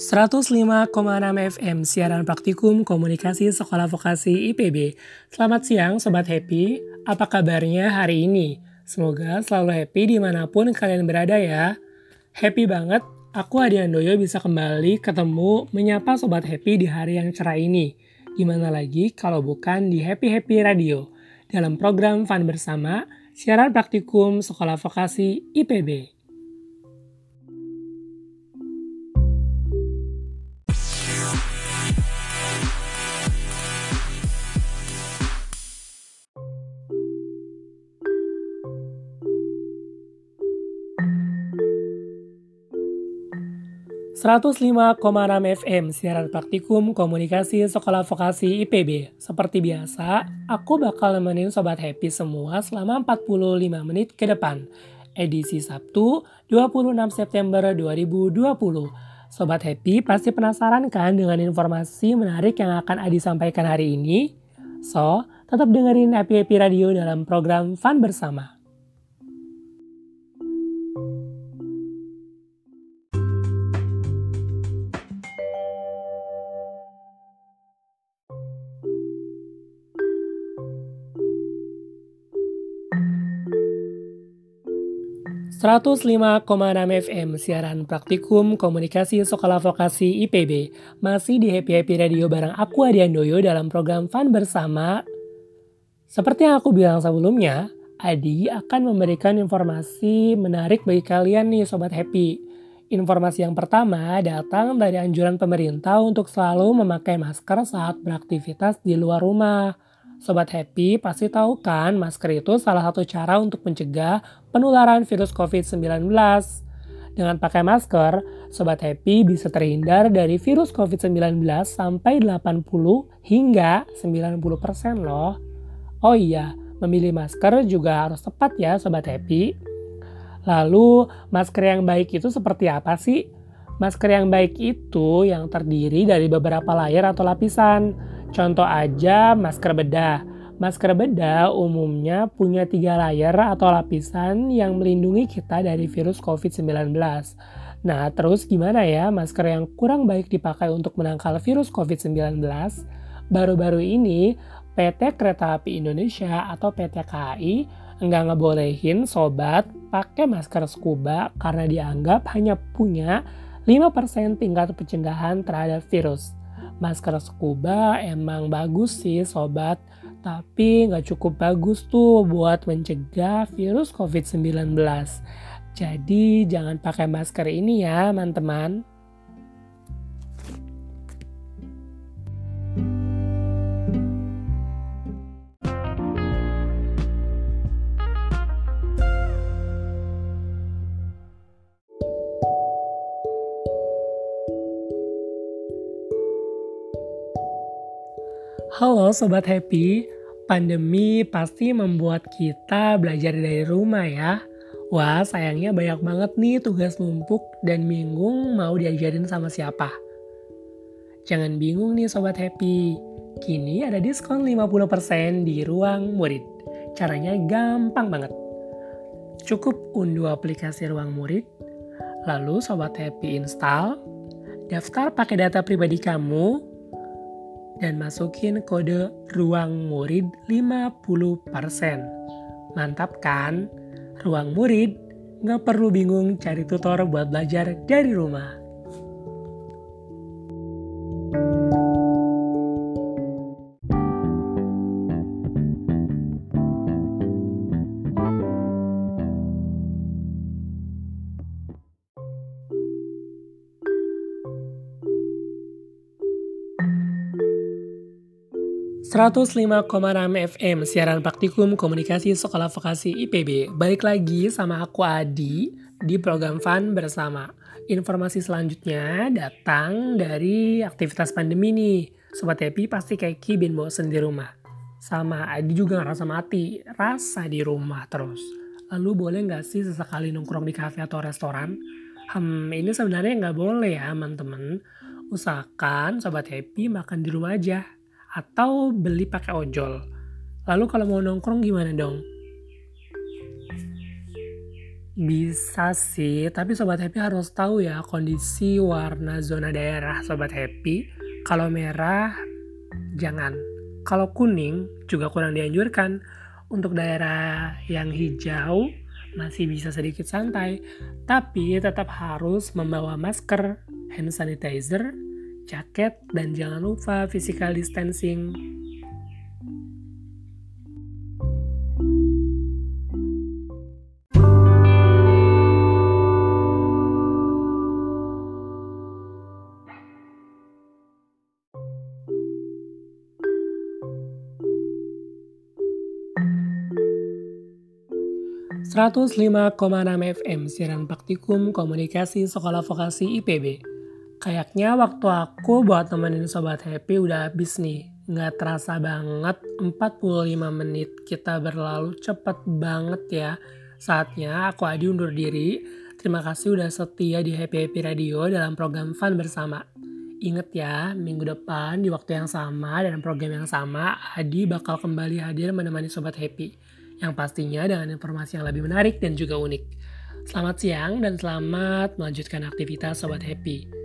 105,6 FM siaran praktikum komunikasi sekolah vokasi IPB. Selamat siang Sobat Happy, apa kabarnya hari ini? Semoga selalu happy di mana pun kalian berada ya. Happy banget, aku Adi Andoyo bisa kembali ketemu menyapa Sobat Happy di hari yang cerah ini. Gimana lagi kalau bukan di Happy Happy Radio, dalam program Fun Bersama, siaran praktikum sekolah vokasi IPB. 105,6 FM siaran praktikum komunikasi sekolah vokasi IPB. Seperti biasa, aku bakal nemenin Sobat Happy semua selama 45 menit ke depan. Edisi Sabtu 26 September 2020. Sobat Happy pasti penasaran kan dengan informasi menarik yang akan Adi sampaikan hari ini? So, tetap dengerin Happy Happy Radio dalam program Fun Bersama. 105,6 FM siaran praktikum komunikasi sekolah vokasi IPB masih di Happy Happy Radio bareng aku Adi Andoyo dalam program Fun Bersama. Seperti yang aku bilang sebelumnya, Adi akan memberikan informasi menarik bagi kalian nih Sobat Happy. Informasi yang pertama datang dari anjuran pemerintah untuk selalu memakai masker saat beraktivitas di luar rumah. Sobat Happy pasti tahu kan masker itu salah satu cara untuk mencegah penularan virus COVID-19. Dengan pakai masker, Sobat Happy bisa terhindar dari virus COVID-19 sampai 80 hingga 90% loh. Oh iya, memilih masker juga harus tepat ya Sobat Happy. Lalu, masker yang baik itu seperti apa sih? Masker yang baik itu yang terdiri dari beberapa layer atau lapisan Contoh aja masker bedah. Masker bedah umumnya punya tiga layer atau lapisan yang melindungi kita dari virus COVID-19. Nah, terus gimana ya masker yang kurang baik dipakai untuk menangkal virus COVID-19? Baru-baru ini, PT Kereta Api Indonesia atau PT KAI nggak ngebolehin sobat pakai masker scuba karena dianggap hanya punya 5% tingkat pencegahan terhadap virus masker scuba emang bagus sih sobat, tapi nggak cukup bagus tuh buat mencegah virus COVID-19. Jadi jangan pakai masker ini ya teman-teman. Halo Sobat Happy, pandemi pasti membuat kita belajar dari rumah ya. Wah sayangnya banyak banget nih tugas numpuk dan bingung mau diajarin sama siapa. Jangan bingung nih Sobat Happy, kini ada diskon 50% di ruang murid. Caranya gampang banget. Cukup unduh aplikasi ruang murid, lalu Sobat Happy install, daftar pakai data pribadi kamu, dan masukin kode ruang murid 50%. Mantap kan? Ruang murid nggak perlu bingung cari tutor buat belajar dari rumah. 105,6 FM siaran praktikum komunikasi sekolah vokasi IPB. Balik lagi sama aku Adi di program Fun bersama. Informasi selanjutnya datang dari aktivitas pandemi nih. Sobat Happy pasti kayak kibin bosen di rumah. Sama Adi juga ngerasa mati, rasa di rumah terus. Lalu boleh nggak sih sesekali nongkrong di kafe atau restoran? Hmm, ini sebenarnya nggak boleh ya teman-teman. Usahakan Sobat Happy makan di rumah aja atau beli pakai ojol. Lalu kalau mau nongkrong gimana dong? Bisa sih, tapi Sobat Happy harus tahu ya kondisi warna zona daerah Sobat Happy. Kalau merah, jangan. Kalau kuning, juga kurang dianjurkan. Untuk daerah yang hijau, masih bisa sedikit santai. Tapi tetap harus membawa masker, hand sanitizer, jaket, dan jangan lupa physical distancing 105,6 FM siaran praktikum komunikasi sekolah vokasi IPB. Kayaknya waktu aku buat temenin Sobat Happy udah habis nih. Nggak terasa banget 45 menit kita berlalu cepet banget ya. Saatnya aku Adi undur diri. Terima kasih udah setia di Happy Happy Radio dalam program Fun Bersama. Ingat ya, minggu depan di waktu yang sama dan program yang sama, Adi bakal kembali hadir menemani Sobat Happy yang pastinya dengan informasi yang lebih menarik dan juga unik. Selamat siang dan selamat melanjutkan aktivitas Sobat Happy.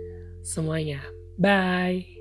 Semuanya, bye!